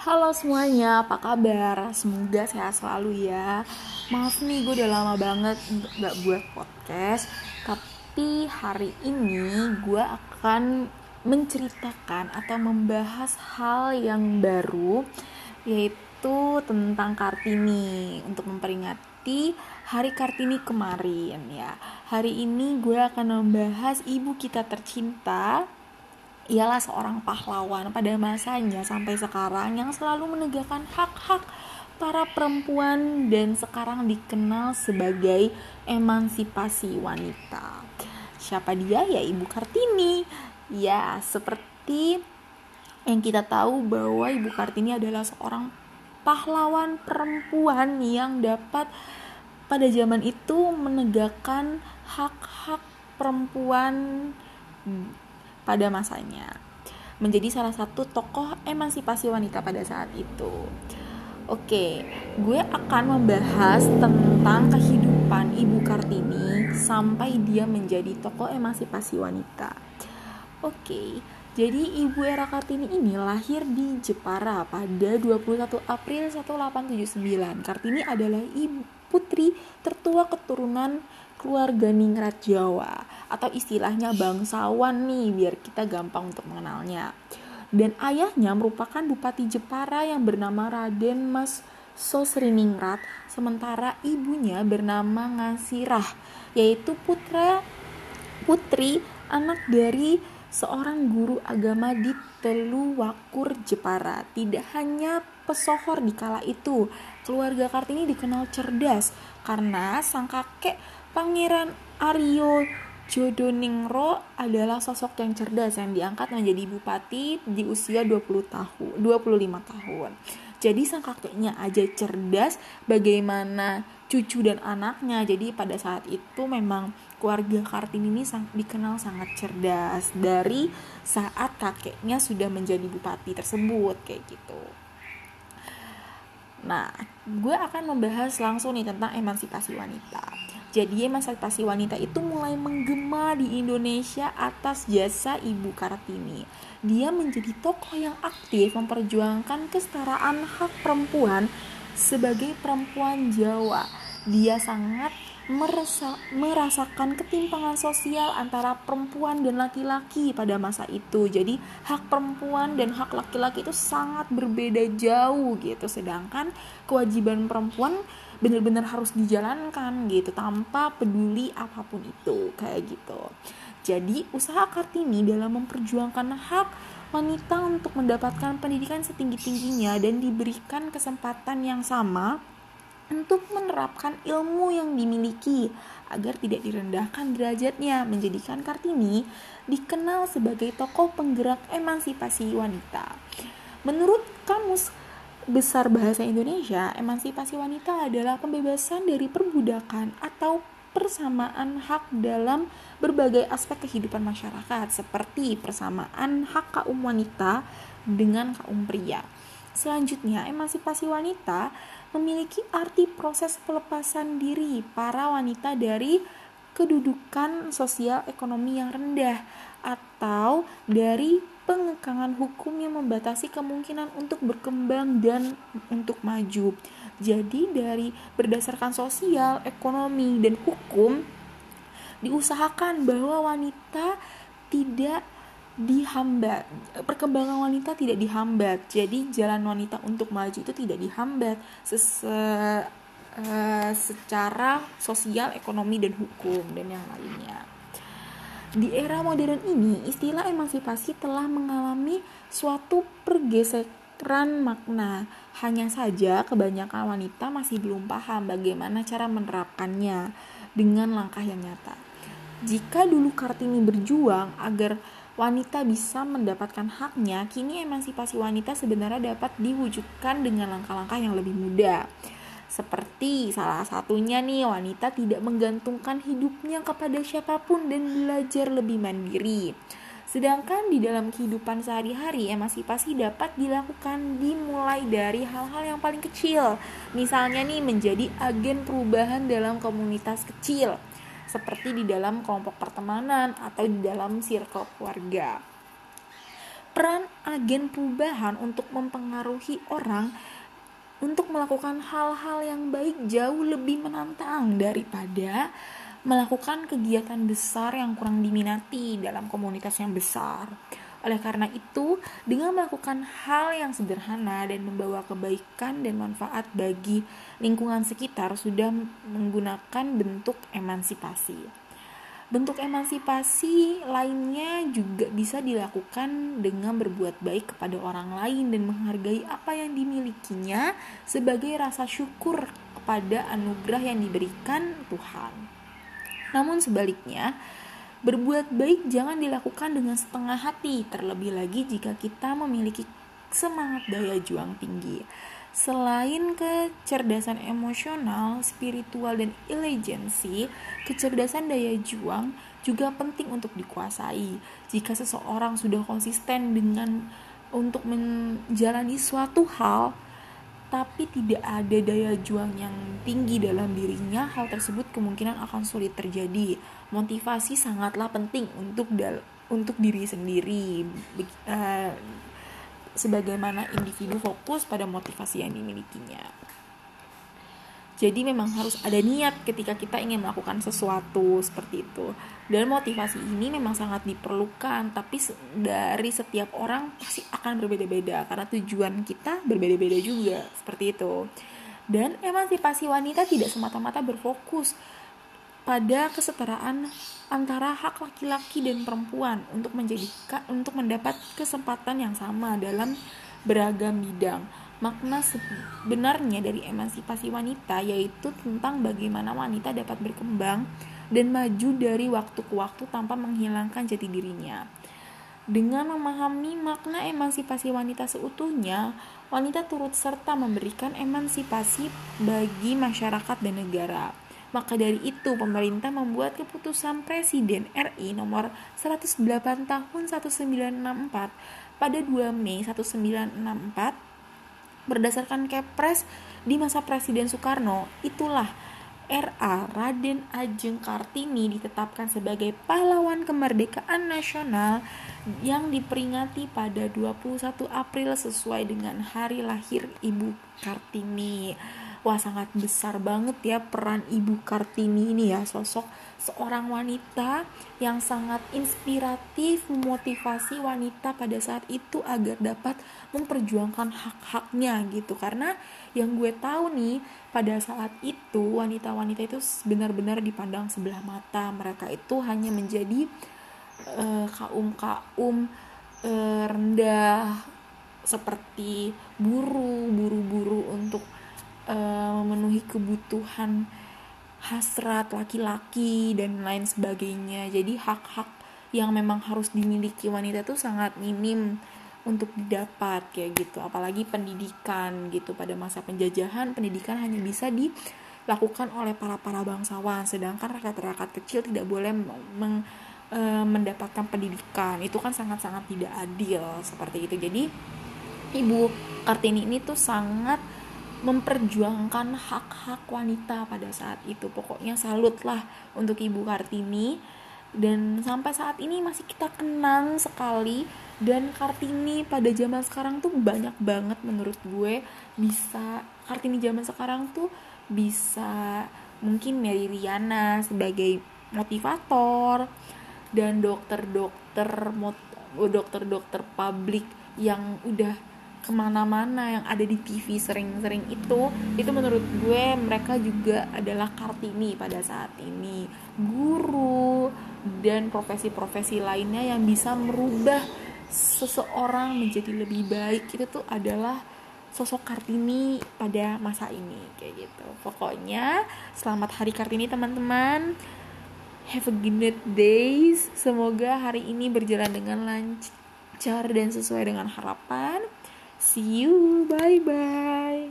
Halo semuanya, apa kabar? Semoga sehat selalu ya. Maaf nih, gue udah lama banget gak buat podcast. Tapi hari ini gue akan menceritakan atau membahas hal yang baru Yaitu tentang Kartini. Untuk memperingati Hari Kartini kemarin ya. Hari ini gue akan membahas ibu kita tercinta ialah seorang pahlawan pada masanya sampai sekarang yang selalu menegakkan hak-hak para perempuan dan sekarang dikenal sebagai emansipasi wanita. Siapa dia? Ya Ibu Kartini. Ya, seperti yang kita tahu bahwa Ibu Kartini adalah seorang pahlawan perempuan yang dapat pada zaman itu menegakkan hak-hak perempuan pada masanya. Menjadi salah satu tokoh emansipasi wanita pada saat itu. Oke, gue akan membahas tentang kehidupan Ibu Kartini sampai dia menjadi tokoh emansipasi wanita. Oke, jadi Ibu Era Kartini ini lahir di Jepara pada 21 April 1879. Kartini adalah ibu putri tertua keturunan keluarga ningrat Jawa atau istilahnya bangsawan nih biar kita gampang untuk mengenalnya. Dan ayahnya merupakan bupati Jepara yang bernama Raden Mas Sosriningrat, sementara ibunya bernama Ngasirah, yaitu putra putri anak dari seorang guru agama di Teluwakur Jepara. Tidak hanya pesohor di kala itu, keluarga Kartini dikenal cerdas karena sang kakek Pangeran Aryo Jodoningro adalah sosok yang cerdas yang diangkat menjadi bupati di usia 20 tahun, 25 tahun. Jadi sang kakeknya aja cerdas bagaimana cucu dan anaknya. Jadi pada saat itu memang keluarga Kartini ini sang, dikenal sangat cerdas dari saat kakeknya sudah menjadi bupati tersebut kayak gitu. Nah, gue akan membahas langsung nih tentang emansipasi wanita. Jadi emansipasi wanita itu mulai menggema di Indonesia atas jasa Ibu Kartini. Dia menjadi tokoh yang aktif memperjuangkan kesetaraan hak perempuan sebagai perempuan Jawa. Dia sangat merasa, merasakan ketimpangan sosial antara perempuan dan laki-laki pada masa itu. Jadi hak perempuan dan hak laki-laki itu sangat berbeda jauh gitu. Sedangkan kewajiban perempuan benar-benar harus dijalankan gitu tanpa peduli apa pun itu kayak gitu. Jadi usaha Kartini dalam memperjuangkan hak wanita untuk mendapatkan pendidikan setinggi-tingginya dan diberikan kesempatan yang sama untuk menerapkan ilmu yang dimiliki agar tidak direndahkan derajatnya menjadikan Kartini dikenal sebagai tokoh penggerak emansipasi wanita. Menurut kamus besar bahasa Indonesia, emansipasi wanita adalah pembebasan dari perbudakan atau persamaan hak dalam berbagai aspek kehidupan masyarakat seperti persamaan hak kaum wanita dengan kaum pria. Selanjutnya, emansipasi wanita memiliki arti proses pelepasan diri para wanita dari kedudukan sosial ekonomi yang rendah atau dari pengekangan hukum yang membatasi kemungkinan untuk berkembang dan untuk maju. Jadi dari berdasarkan sosial, ekonomi, dan hukum diusahakan bahwa wanita tidak dihambat. Perkembangan wanita tidak dihambat. Jadi jalan wanita untuk maju itu tidak dihambat Sese, uh, secara sosial ekonomi dan hukum dan yang lainnya di era modern ini, istilah emansipasi telah mengalami suatu pergeseran makna. Hanya saja kebanyakan wanita masih belum paham bagaimana cara menerapkannya dengan langkah yang nyata. Jika dulu Kartini berjuang agar wanita bisa mendapatkan haknya, kini emansipasi wanita sebenarnya dapat diwujudkan dengan langkah-langkah yang lebih mudah. Seperti salah satunya nih wanita tidak menggantungkan hidupnya kepada siapa pun dan belajar lebih mandiri. Sedangkan di dalam kehidupan sehari-hari emansipasi dapat dilakukan dimulai dari hal-hal yang paling kecil. Misalnya nih menjadi agen perubahan dalam komunitas kecil seperti di dalam kelompok pertemanan atau di dalam circle keluarga. peran agen perubahan untuk mempengaruhi orang untuk melakukan hal-hal yang baik jauh lebih menantang daripada melakukan kegiatan besar yang kurang diminati dalam komunitas yang besar. Oleh karena itu, dengan melakukan hal yang sederhana dan membawa kebaikan dan manfaat bagi lingkungan sekitar sudah menggunakan bentuk emansipasi. Bentuk emansipasi lainnya juga bisa dilakukan dengan berbuat baik kepada orang lain dan menghargai apa yang dimilikinya sebagai rasa syukur kepada anugerah yang diberikan Tuhan. Namun sebaliknya, berbuat baik jangan dilakukan dengan setengah hati, terlebih lagi jika kita memiliki semangat daya juang tinggi. Selain kecerdasan emosional, spiritual, dan intelijensi, kecerdasan daya juang juga penting untuk dikuasai. Jika seseorang sudah konsisten dengan untuk menjalani suatu hal, tapi tidak ada daya juang yang tinggi dalam dirinya, hal tersebut kemungkinan akan sulit terjadi. Motivasi sangatlah penting untuk dal untuk diri sendiri. Uh, sebagaimana individu fokus pada motivasi yang dimilikinya. Jadi memang harus ada niat ketika kita ingin melakukan sesuatu seperti itu. Dan motivasi ini memang sangat diperlukan, tapi dari setiap orang pasti akan berbeda-beda karena tujuan kita berbeda-beda juga, seperti itu. Dan emansipasi wanita tidak semata-mata berfokus pada kesetaraan antara hak laki-laki dan perempuan untuk menjadikan untuk mendapat kesempatan yang sama dalam beragam bidang. Makna sebenarnya dari emansipasi wanita yaitu tentang bagaimana wanita dapat berkembang dan maju dari waktu ke waktu tanpa menghilangkan jati dirinya. Dengan memahami makna emansipasi wanita seutuhnya, wanita turut serta memberikan emansipasi bagi masyarakat dan negara. Maka dari itu, pemerintah membuat keputusan Presiden RI nomor 108 tahun 1964 pada 2 Mei 1964 berdasarkan Kepres di masa Presiden Soekarno. Itulah RA Raden Ajeng Kartini ditetapkan sebagai pahlawan kemerdekaan nasional yang diperingati pada 21 April sesuai dengan hari lahir Ibu Kartini wah sangat besar banget ya peran Ibu Kartini ini ya sosok seorang wanita yang sangat inspiratif memotivasi wanita pada saat itu agar dapat memperjuangkan hak-haknya gitu. Karena yang gue tahu nih pada saat itu wanita-wanita itu benar-benar dipandang sebelah mata. Mereka itu hanya menjadi uh, kaum-kaum uh, rendah seperti buru buru-buru untuk uh, memenuhi kebutuhan hasrat laki-laki dan lain sebagainya. Jadi hak-hak yang memang harus dimiliki wanita itu sangat minim untuk didapat kayak gitu. Apalagi pendidikan gitu. Pada masa penjajahan pendidikan hanya bisa dilakukan oleh para para bangsawan. Sedangkan rakyat-rakyat kecil tidak boleh meng, e, mendapatkan pendidikan. Itu kan sangat-sangat tidak adil seperti itu. Jadi ibu kartini ini tuh sangat memperjuangkan hak-hak wanita pada saat itu. Pokoknya salut lah untuk ibu Kartini. Dan sampai saat ini masih kita kenang sekali. Dan Kartini pada zaman sekarang tuh banyak banget menurut gue. Bisa Kartini zaman sekarang tuh bisa mungkin Mary Riana sebagai motivator. Dan dokter-dokter dokter-dokter publik yang udah ke mana-mana yang ada di TV sering-sering itu itu menurut gue mereka juga adalah kartini pada saat ini. Guru dan profesi-profesi lainnya yang bisa merubah seseorang menjadi lebih baik itu tuh adalah sosok Kartini pada masa ini kayak gitu. Pokoknya selamat hari Kartini teman-teman. Have a good days. Semoga hari ini berjalan dengan lancar dan sesuai dengan harapan See you. Bye bye.